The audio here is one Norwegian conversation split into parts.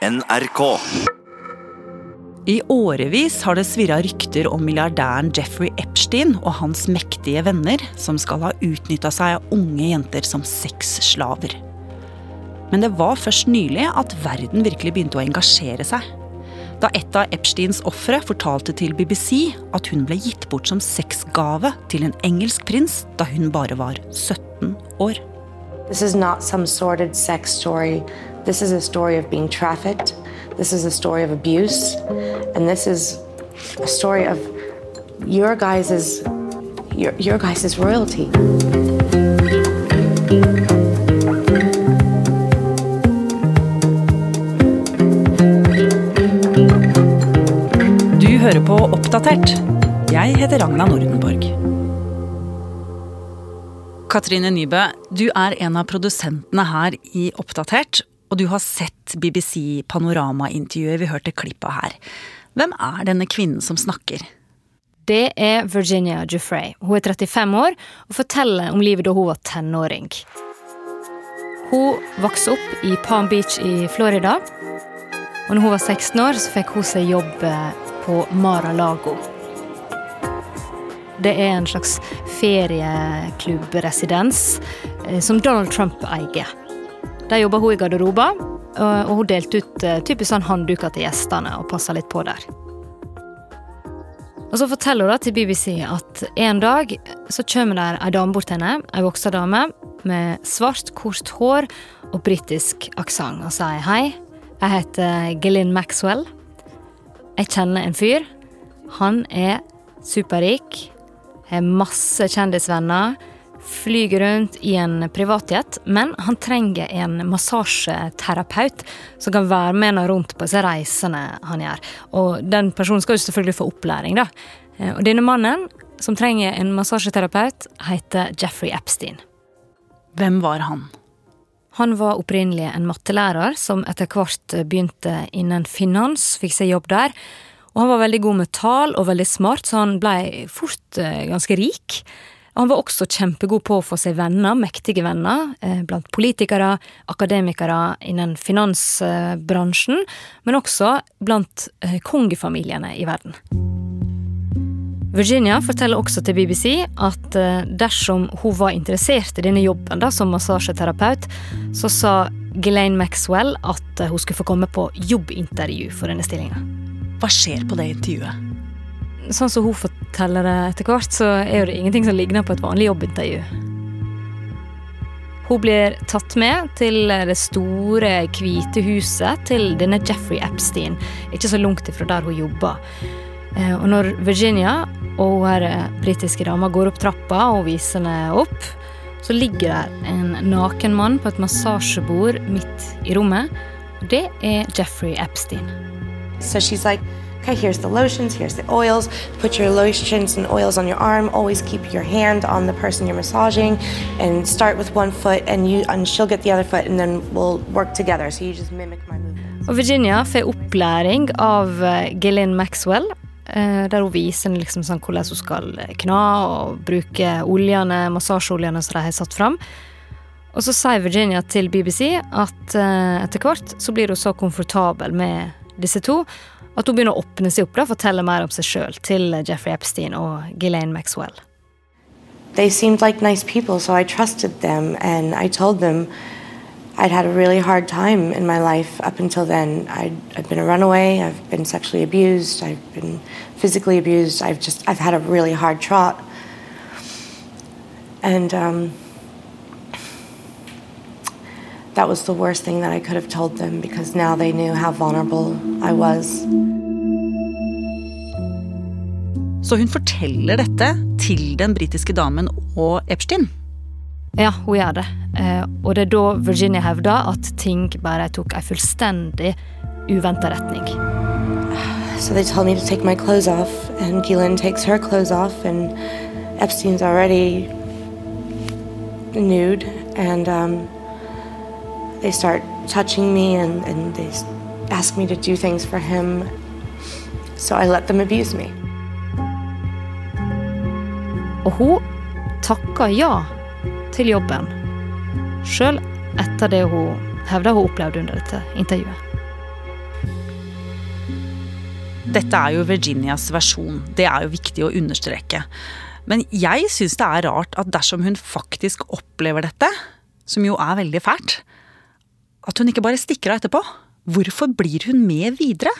NRK. I årevis har det svirra rykter om milliardæren Jeffrey Epstein og hans mektige venner, som skal ha utnytta seg av unge jenter som sexslaver. Men det var først nylig at verden virkelig begynte å engasjere seg. Da et av Epsteins ofre fortalte til BBC at hun ble gitt bort som sexgave til en engelsk prins da hun bare var 17 år. This is not some sordid sex story. This is a story of being trafficked. This is a story of abuse. And this is a story of your guys' your, your guys' royalty. Du hører på Oppdatert. Jeg heter Ragna Nordenborg. Katrine Nybø, du er en av produsentene her i Oppdatert. Og du har sett BBC Panorama-intervjuet vi hørte klipp av her. Hvem er denne kvinnen som snakker? Det er Virginia Giuffre. Hun er 35 år og forteller om livet da hun var tenåring. Hun vokste opp i Palm Beach i Florida. Og når hun var 16 år, så fikk hun seg jobb eh, på Mar-a-Lago. Det er en slags ferieklubbresidens eh, som Donald Trump eier. Der jobba hun i garderoba, og hun delte ut eh, typisk sånn håndduker til gjestene og passa litt på der. Og Så forteller hun da til BBC at en dag så kommer der ei dame bort til henne, ei voksa dame med svart, kort hår og britisk aksent, og sier hei, jeg heter Gelin Maxwell. Jeg kjenner en fyr. Han er superrik, har masse kjendisvenner, flyger rundt i en privatjet, men han trenger en massasjeterapeut som kan være med henne rundt på disse reisene han gjør. Og den personen skal jo selvfølgelig få opplæring, da. Eh, og denne mannen, som trenger en massasjeterapeut, heter Jeffrey Epstein. Hvem var han? Han var opprinnelig en mattelærer som etter hvert begynte innen finans, fikk seg jobb der. Og han var veldig god med tall og veldig smart, så han blei fort eh, ganske rik. Han var også kjempegod på å få seg venner, mektige venner, eh, blant politikere, akademikere innen finansbransjen, men også blant eh, kongefamiliene i verden. Virginia forteller også til BBC at eh, dersom hun var interessert i denne jobben da, som massasjeterapeut, så sa Ghislaine Maxwell at hun skulle få komme på jobbintervju for denne stillinga. Hva skjer på det intervjuet? Sånn som hun forteller det etter hvert, så er det ingenting som ligner på et vanlig jobbintervju. Hun blir tatt med til det store, hvite huset til denne Jeffrey Epstein, ikke så langt ifra der hun jobber. Eh, og når Virginia og hun britiske dama går opp trappa og viser henne opp, så ligger der en naken mann på et massasjebord midt i rommet. Det er Jeffrey Epstein. So she's like, okay, here's the lotions, here's the oils. Put your lotions and oils on your arm. Always keep your hand on the person you're massaging, and start with one foot, and you and she'll get the other foot, and then we'll work together. So you just mimic my movement. Og Virginia får opplæring av eh, Gillian Maxwell, eh, der hun viser liksom sånn hvordan hun skal kna og bruke oljene, massasjeoljene som de har satt fram. Og så sier Virginia til BBC at eh, etter hvert så blir hun så komfortabel med disse to at hun begynner å åpne seg opp og fortelle mer om seg sjøl til Jeffrey Epstein og Ghislaine Maxwell. They seemed like nice people, so I trusted them, and I told them I'd had a really hard time in my life up until then. I'd, I'd been a runaway. I've been sexually abused. I've been physically abused. I've just I've had a really hard trot, and. Um, that was the worst thing that I could have told them because now they knew how vulnerable I was. Så hun forteller dette til den britiske damen og Epstein? Ja, hun gjør det. Eh, og det er da Virginia hevder at ting bare tok en fullstendig uventa retning. So they told me to take my clothes off, and Gillian takes her clothes off, and Epstein's already nude, and um, they start touching me and, and they ask me to do things for him. So I let them abuse me. Og hun takker ja til jobben, sjøl etter det hun hevder hun opplevde under dette intervjuet. Dette er jo Virginias versjon. Det er jo viktig å understreke. Men jeg syns det er rart at dersom hun faktisk opplever dette, som jo er veldig fælt, at hun ikke bare stikker av etterpå. Hvorfor blir hun med videre?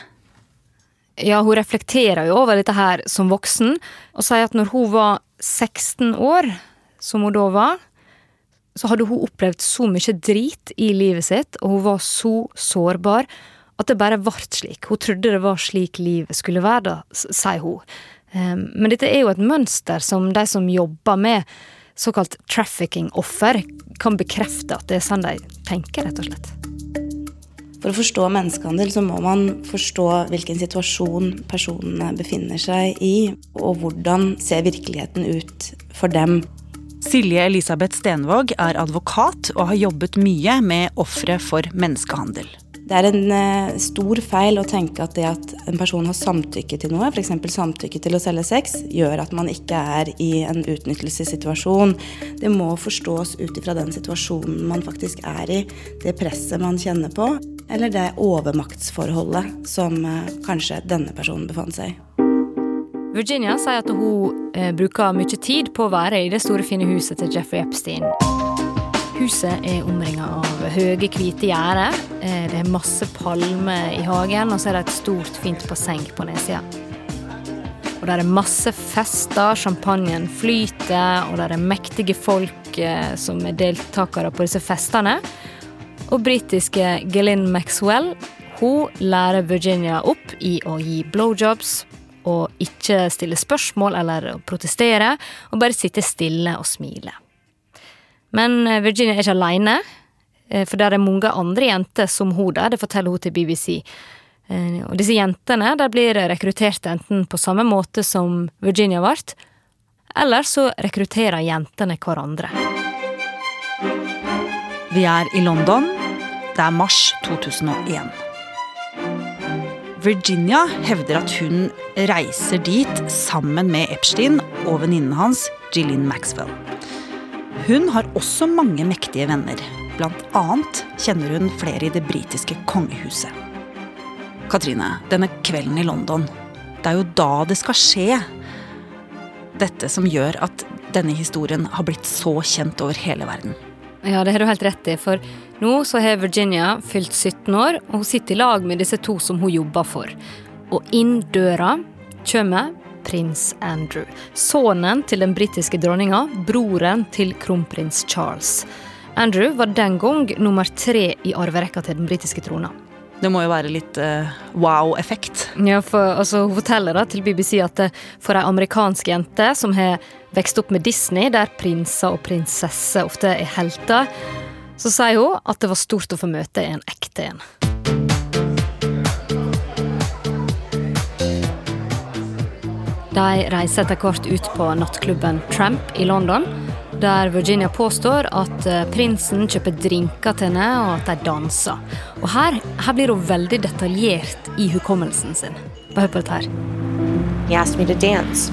Ja, hun reflekterer jo over dette her som voksen, og sier at når hun var 16 år, som hun da var, så hadde hun opplevd så mye drit i livet sitt, og hun var så sårbar at det bare ble slik. Hun trodde det var slik livet skulle være, da, sier hun. Ehm, men dette er jo et mønster som de som jobber med såkalt trafficking-offer, kan bekrefte at det er sånn de tenker, rett og slett. For å forstå menneskehandel så må man forstå hvilken situasjon personene befinner seg i, og hvordan ser virkeligheten ut for dem. Silje Elisabeth Stenvåg er advokat og har jobbet mye med ofre for menneskehandel. Det er en uh, stor feil å tenke at det at en person har samtykke til noe, f.eks. samtykke til å selge sex, gjør at man ikke er i en utnyttelsessituasjon. Det må forstås ut ifra den situasjonen man faktisk er i, det presset man kjenner på, eller det overmaktsforholdet som uh, kanskje denne personen befant seg i. Virginia sier at hun eh, bruker mye tid på å være i det store, fine huset til Jeffrey Epstein. Huset er omringa av høye, hvite gjerder. Eh, det er masse palmer i hagen, og så er det et stort, fint basseng på nedsida. Og det er masse fester, champagnen flyter, og det er mektige folk eh, som er deltakere på disse festene. Og britiske Gelin Maxwell hun lærer Virginia opp i å gi blowjobs og ikke stille spørsmål eller protestere, og bare sitte stille og smile. Men eh, Virginia er ikke aleine, eh, for det er mange andre jenter som hun der, det forteller hun til BBC. Eh, og disse jentene de blir rekruttert enten på samme måte som Virginia ble, eller så rekrutterer jentene hverandre. Vi er i London. Det er mars 2001. Virginia hevder at hun reiser dit sammen med Epstein og venninnen hans, Jillian Maxwell. Hun har også mange mektige venner. Blant annet kjenner hun flere i det britiske kongehuset. Katrine, denne kvelden i London, det er jo da det skal skje. Dette som gjør at denne historien har blitt så kjent over hele verden. Ja, det har du helt rett i, for nå så har Virginia fylt 17 år, og hun sitter i lag med disse to som hun jobber for. Og inn døra kommer prins Andrew. Sønnen til den britiske dronninga, broren til kronprins Charles. Andrew var den gang nummer tre i arverekka til den britiske trona. Det må jo være litt uh, wow-effekt. Ja, for altså, Hun forteller da til BBC at uh, for ei amerikansk jente som har vokst opp med Disney, der prinser og prinsesser ofte er helter, så sier hun at det var stort å få møte en ekte en. De reiser etter hvert ut på nattklubben Tramp i London, der Virginia påstår at eh, prinsen kjøper drinker til henne, og at de danser. Og her, her blir hun veldig detaljert i hukommelsen sin. Bare hør på dette her. He asked me to dance.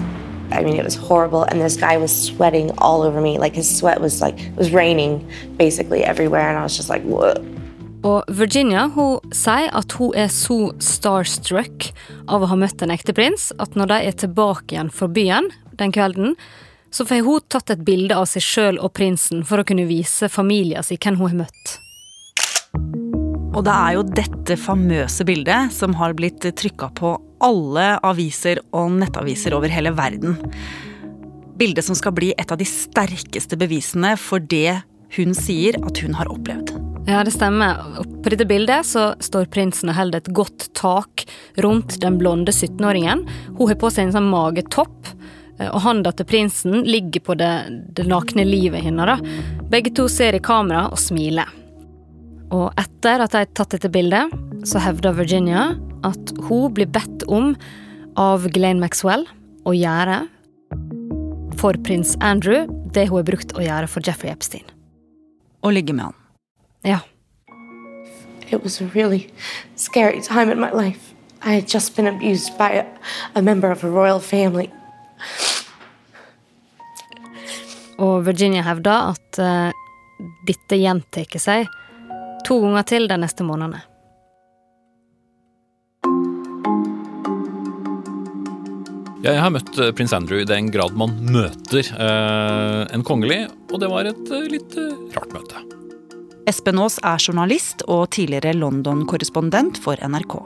I mean, it was horrible, and this guy was sweating all over me. Like his sweat was like it was raining basically everywhere, and I was just like, what? Og Virginia hun sier at hun er så starstruck av å ha møtt en ekte prins at når de er tilbake igjen fra byen den kvelden, så får hun tatt et bilde av seg sjøl og prinsen for å kunne vise familien sin hvem hun har møtt. Og det er jo dette famøse bildet som har blitt trykka på alle aviser og nettaviser over hele verden. Bildet som skal bli et av de sterkeste bevisene for det hun sier at hun har opplevd. Ja, det stemmer. På dette bildet så står prinsen og holder et godt tak rundt den blonde 17-åringen. Hun har på seg en sånn magetopp, eh, og hånda til prinsen ligger på det, det nakne livet hennes. Begge to ser i kamera og smiler. Og etter at de har tatt dette bildet, så hevder Virginia at hun blir bedt om av Glenn Maxwell å gjøre for prins Andrew det hun har brukt å gjøre for Jeffrey Epstein. Å ligge med han. Ja. It was a really scary time in my life. I had just been abused by a, a member of a royal family. Og Virginia hevder at uh, dette gjentar seg to ganger til de neste månedene. Jeg har møtt eh, prins Andrew i den grad man møter eh, en kongelig, og det var et eh, litt eh, rart møte. Espen Aas er journalist og tidligere London-korrespondent for NRK.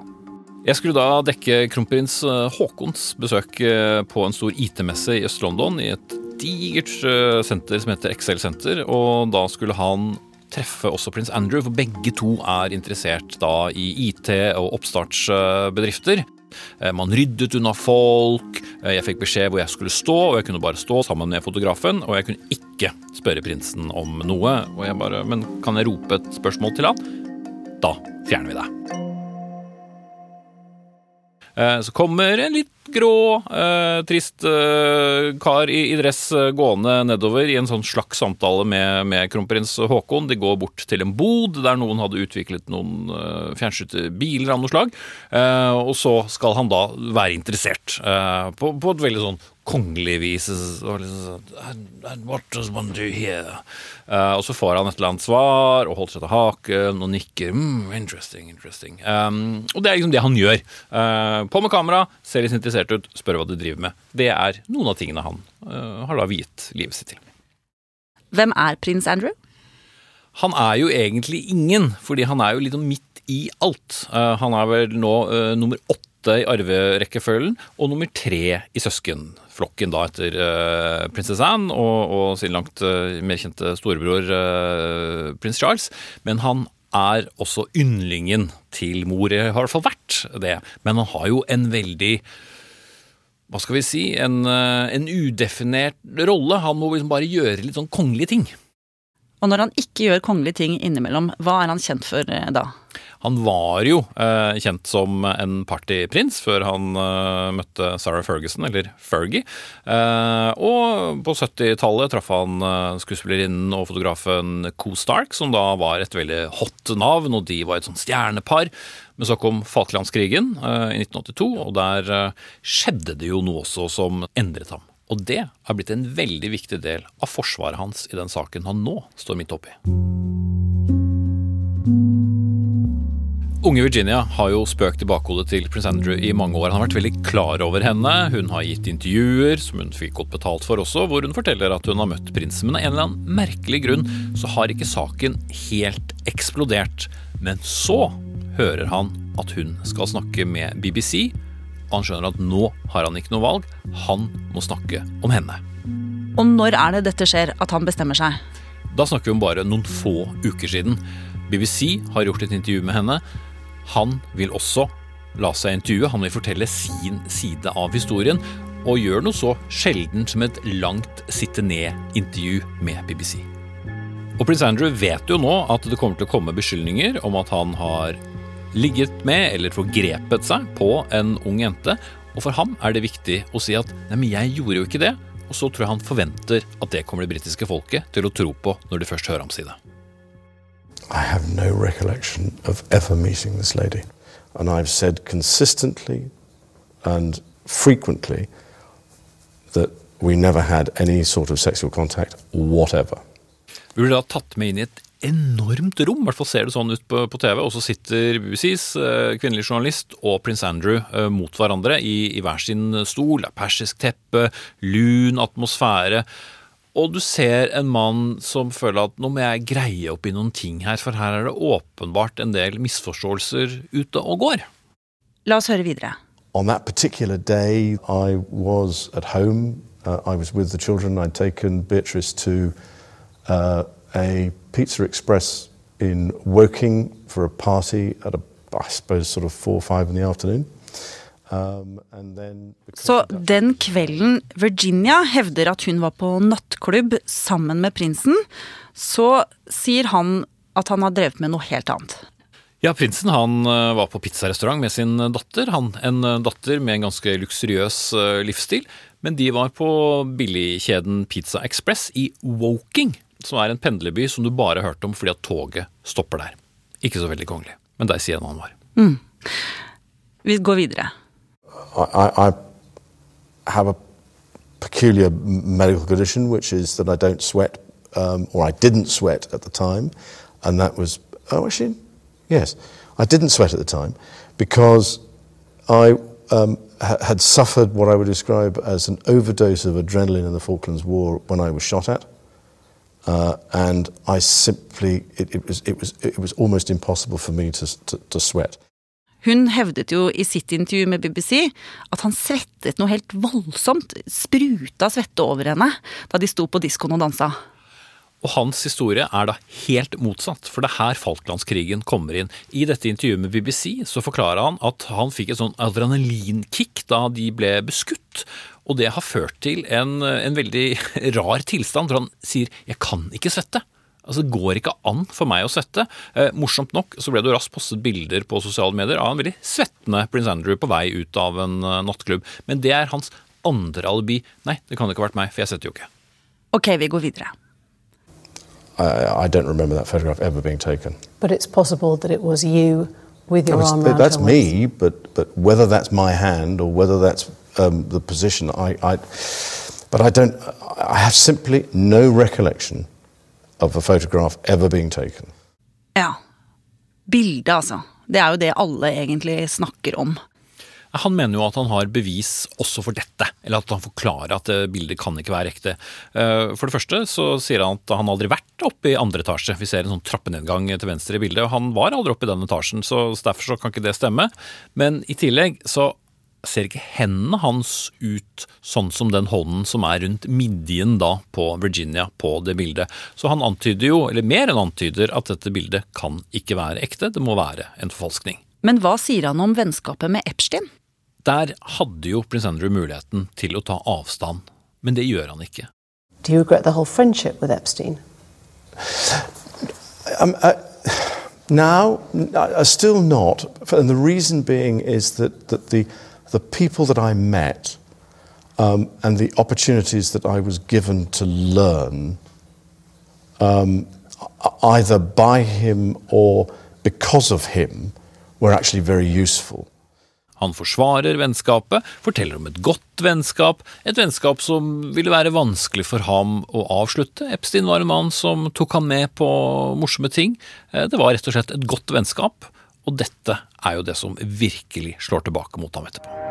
Jeg skulle da dekke kronprins Haakons besøk på en stor IT-messe i Øst-London, i et digert senter som heter Excel Center, og da skulle han treffe også prins Andrew, for begge to er interessert da i IT og oppstartsbedrifter. Eh, Man ryddet unna folk, eh, jeg fikk beskjed hvor jeg skulle stå, og jeg kunne bare stå sammen med fotografen, og jeg kunne ikke spørre prinsen om noe. Og jeg bare Men kan jeg rope et spørsmål til han? Da fjerner vi det. Eh, Så kommer en litt grå, eh, trist eh, kar i, i dress eh, gående nedover i en sånn slags samtale med, med kronprins Haakon. De går bort til en bod der noen hadde utviklet noen eh, fjernstyrte biler av noe slag. Eh, og så skal han da være interessert eh, på, på et veldig sånn kongelig vis. Og liksom sånn, "And- and What does one do here? Og så får han et eller annet svar og holder seg til haken og nikker. Mm, interesting, interesting. Um, og det er liksom det han gjør. På med kamera, ser litt interessert ut, spør hva du driver med. Det er noen av tingene han uh, har da viet livet sitt til. Hvem er prins Andrew? Han er jo egentlig ingen, fordi han er jo litt sånn midt i alt. Uh, han er vel nå uh, nummer åtte i arverekkefølgen, og nummer tre i søskenflokken da etter uh, prinsesse Anne og, og sin langt uh, mer kjente storebror uh, prins Charles. Men han er også yndlingen til mor, har i hvert fall vært det. Men han har jo en veldig hva skal vi si, en, eh, en udefinert rolle. Han må liksom bare gjøre litt sånn kongelige ting. Og når han ikke gjør kongelige ting innimellom, hva er han kjent for eh, da? Han var jo eh, kjent som en partyprins før han eh, møtte Sarah Ferguson, eller Fergie. Eh, og på 70-tallet traff han eh, skuespillerinnen og fotografen Co Stark, som da var et veldig hot navn, og de var et sånn stjernepar. Men så kom Falklandskrigen eh, i 1982, og der eh, skjedde det jo noe også som endret ham. Og det er blitt en veldig viktig del av forsvaret hans i den saken han nå står midt oppi. Unge Virginia har jo spøkt i bakhodet til prins Andrew i mange år. Han har vært veldig klar over henne. Hun har gitt intervjuer, som hun fikk godt betalt for også, hvor hun forteller at hun har møtt prinsen. Men av en eller annen merkelig grunn så har ikke saken helt eksplodert. Men så hører han at hun skal snakke med BBC. Han skjønner at nå har han ikke noe valg. Han må snakke om henne. Og når er det dette skjer, at han bestemmer seg? Da snakker vi om bare noen få uker siden. BBC har gjort et intervju med henne. Han vil også la seg intervjue, han vil fortelle sin side av historien, og gjør noe så sjelden som et langt sitte-ned-intervju med BBC. Og prins Andrew vet jo nå at det kommer til å komme beskyldninger om at han har ligget med eller forgrepet seg på en ung jente, og for ham er det viktig å si at nei, men jeg gjorde jo ikke det, og så tror jeg han forventer at det kommer det britiske folket til å tro på når de først hører ham si det. I have no recollection of ever meeting this lady. And I've said consistently and frequently that we never had any sort of sexual contact whatever. Vi blir da tatt med inn i et enormt rom, i hvert fall ser det sånn ut på, på TV, og så sitter BBCs eh, kvinnelige journalist og prins Andrew eh, mot hverandre i, i hver sin stol. Det er persisk teppe, lun atmosfære. Og du ser en mann som føler at nå må jeg greie opp i noen ting her, for her er det åpenbart en del misforståelser ute og går. La oss høre videre. On that particular day, I was at home. Uh, I was with the children. I'd taken Beatrice to uh, a Pizza Express in Woking for a party at a, I suppose, sort of four or five in the afternoon. Um, then Så den kvelden Virginia hevder at hun var på nattklubb sammen med prinsen, så sier han at han har drevet med noe helt annet. Ja, prinsen han eh, var på pizzarestaurant med sin datter. Han, en eh, datter med en ganske luksuriøs eh, livsstil. Men de var på billigkjeden Pizza Express i Woking, som er en pendlerby som du bare har hørt om fordi at toget stopper der. Ikke så veldig kongelig, men der sier han han var. Vi går videre. I, I, I have a peculiar medical condition, which is that I don't sweat, um, or I didn't sweat at the time, and that was oh actually yes, I didn't sweat at the time because I um, ha- had suffered what I would describe as an overdose of adrenaline in the Falklands War when I was shot at. Uh, and I simply, it, it, was, it, was, it was almost impossible for me to, to, to sweat. Hun hevdet jo i sitt intervju med BBC at han svettet noe helt voldsomt, spruta svette over henne da de sto på diskoen og dansa. Og hans historie er da helt motsatt, for det er her Falklandskrigen kommer inn. I dette intervjuet med BBC så forklarer han at han fikk et sånn adrenalinkick da de ble beskutt. Og det har ført til en, en veldig rar tilstand, for han sier 'jeg kan ikke svette'. Altså, Det går ikke an for meg å svette. Eh, morsomt nok så ble det jo raskt postet bilder på sosiale medier av en veldig svettende prins Andrew på vei ut av en uh, nattklubb. Men det er hans andre alibi. Nei, det kan ikke ha vært meg, for jeg svetter jo ikke. Ok, vi går videre. I, I don't remember that photograph ever being taken. But it's possible that it was you with your was- arm around that's me, but, but whether that's my hand or whether that's um, the position, I, I, but I don't, I have simply no recollection of a photograph ever being taken. Ja. Bildet, altså. Det er jo det alle egentlig snakker om. Han mener jo at han har bevis også for dette, eller at han forklarer at eh, bildet kan ikke være ekte. Eh, For det første så sier han at han aldri har vært oppe i andre etasje. Vi ser en sånn trappenedgang til venstre i bildet, og han var aldri oppe i den etasjen, så derfor så kan ikke det stemme. Men i tillegg så ser ikke hendene hans ut sånn som den hånden som er rundt midjen da på Virginia på det bildet. Så han antyder jo, eller mer enn antyder, at dette bildet kan ikke være ekte, det må være en forfalskning. Men hva sier han om vennskapet med Epstein? Der hadde jo prins Andrew muligheten til å ta avstand, men det gjør han ikke. Do you regret the whole friendship with Epstein? Um, uh, now, uh, still not, and the reason being is that, that the, the people that I met um, and the opportunities that I was given to learn, um, either by him or because of him, were actually very useful. Han forsvarer vennskapet, forteller om et godt vennskap, et vennskap som ville være vanskelig for ham å avslutte. Epstein var en mann som tok ham med på morsomme ting. Eh, Det var rett og slett et godt vennskap, og dette er jo det som virkelig slår tilbake mot ham etterpå.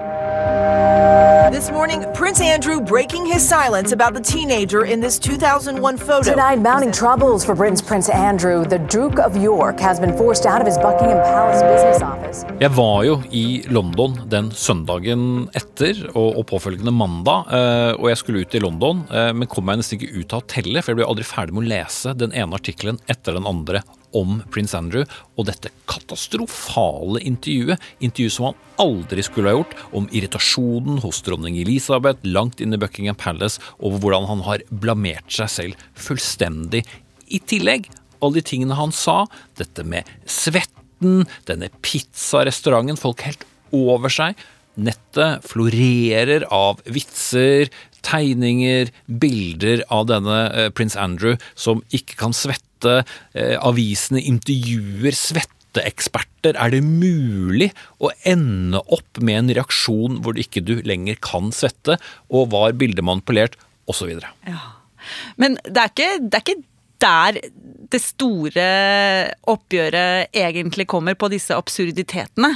This morning, Prince Andrew breaking his silence about the teenager in this 2001 photo. Tonight, mounting troubles for Britain's Prince Andrew. The Duke of York has been forced out of his Buckingham Palace business office. Jeg var jo i London den søndagen etter og, og påfølgende mandag, eh, og jeg skulle ut i London, eh, men kom meg nesten ikke ut av hotellet, for jeg ble aldri ferdig med å lese den ene artikkelen etter den andre om prins Andrew og dette katastrofale intervjuet, intervjuet som han aldri skulle ha gjort, om irritasjonen hos dronning Elisabeth langt inn i Buckingham Palace over hvordan han har blamert seg selv fullstendig. I tillegg, alle de tingene han sa, dette med svetten, denne pizzarestauranten, folk helt over seg. Nettet florerer av vitser, tegninger, bilder av denne eh, prins Andrew som ikke kan svette. Eh, avisene intervjuer svetteeksperter. Er det mulig å ende opp med en reaksjon hvor du ikke du lenger kan svette, og var bildet manipulert, osv.? Men det er ikke, det er ikke der det store oppgjøret egentlig kommer på disse absurditetene.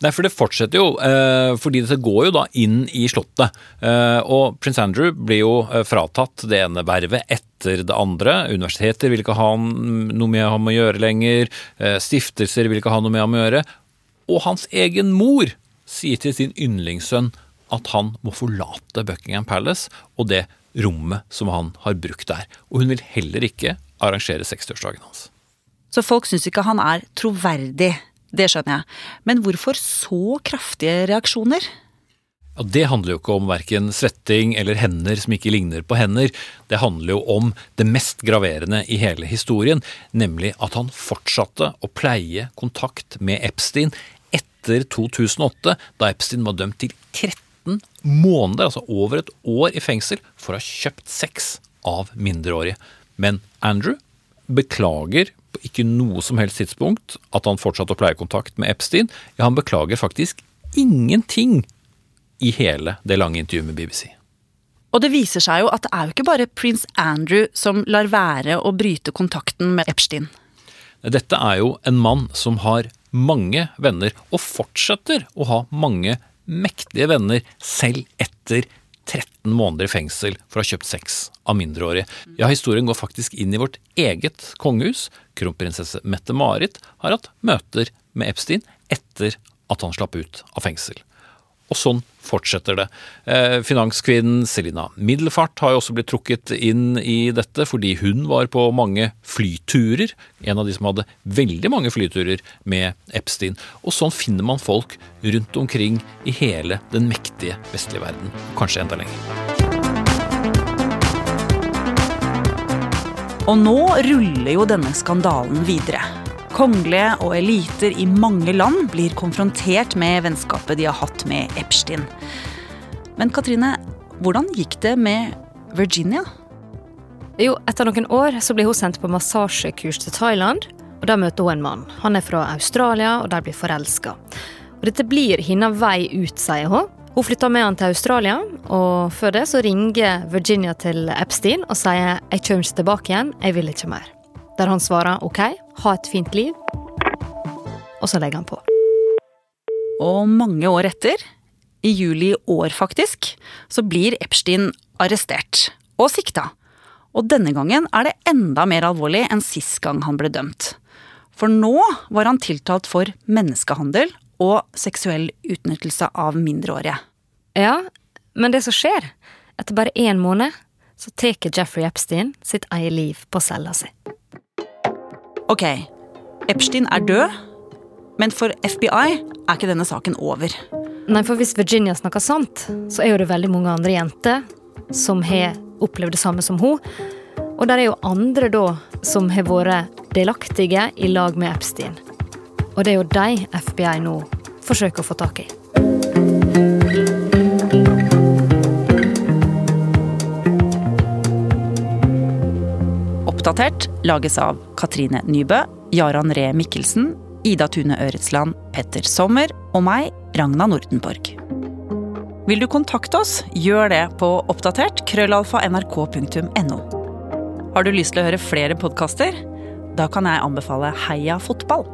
Nei, for det fortsetter jo, eh, fordi dette går jo da inn i slottet. Eh, og prins Andrew blir jo eh, fratatt det ene vervet etter det andre. Universiteter vil ikke ha noe med ham å gjøre lenger. Stiftelser vil ikke ha noe med ham å gjøre. Og hans egen mor sier til sin yndlingssønn at han må forlate Buckingham Palace og det rommet som han har brukt der. Og hun vil heller ikke arrangere 60-årsdagen hans. Så folk syns ikke han er troverdig. Det skjønner jeg. Men hvorfor så kraftige reaksjoner? Det handler jo ikke om verken svetting eller hender som ikke ligner på hender. Det handler jo om det mest graverende i hele historien, nemlig at han fortsatte å pleie kontakt med Epstein etter 2008, da Epstein var dømt til 13 måneder, altså over et år i fengsel, for å ha kjøpt sex av mindreårige. Men Andrew beklager på ikke noe som helst tidspunkt at han fortsatte å pleie kontakt med Epstein. Ja, han beklager faktisk ingenting i hele det lange intervjuet med BBC. Og det viser seg jo at det er jo ikke bare prins Andrew som lar være å bryte kontakten med Epstein. Dette er jo en mann som har mange venner, og fortsetter å ha mange mektige venner selv etter 13 måneder i fengsel for å ha kjøpt sex av mindreårige. Ja, historien går faktisk inn i vårt eget kongehus. Kronprinsesse Mette-Marit har hatt møter med Epstein etter at han slapp ut av fengsel. Og sånn fortsetter det. Eh, Finanskvinnen Selina Middelfart har jo også blitt trukket inn i dette, fordi hun var på mange flyturer. En av de som hadde veldig mange flyturer med Epstein. Og sånn finner man folk rundt omkring i hele den mektige vestlige verden. Kanskje enda lenger. Og nå ruller jo denne skandalen videre. Kongelige og eliter i mange land blir konfrontert med vennskapet de har hatt med Epstein. Men Katrine, hvordan gikk det med Virginia? Jo, etter noen år så blir hun sendt på massasjekurs til Thailand. og Der møter hun en mann. Han er fra Australia, og der blir forelska. Dette blir hennes vei ut, sier hun. Hun flytter med han til Australia, og før det så ringer Virginia til Epstein og sier 'jeg kommer ikke tilbake igjen, jeg vil ikke mer'. Der han svarer 'ok, ha et fint liv', og så legger han på. Og mange år etter, i juli i år faktisk, så blir Epstein arrestert og sikta. Og denne gangen er det enda mer alvorlig enn sist gang han ble dømt. For nå var han tiltalt for menneskehandel og seksuell utnyttelse av mindreårige. Ja, men det som skjer, etter bare én måned, så tar Jeffrey Epstein sitt eget liv på cella si. Ok, Epstein er død, men for FBI er ikke denne saken over. Nei, for hvis Virginia snakker sant, så er jo det veldig mange andre jenter som har opplevd det samme som hun. Og der er jo andre da som har vært delaktige i lag med Epstein. Og det er jo de FBI nå forsøker å få tak i. Oppdatert lages av Katrine Nybø, Jaran Ree Mikkelsen, Ida Tune Øretsland, Petter Sommer og meg, Ragna Nordenborg. Vil du kontakte oss, gjør det på oppdatert krøllalfa nrk.no. Har du lyst til å høre flere podkaster? Da kan jeg anbefale Heia fotball.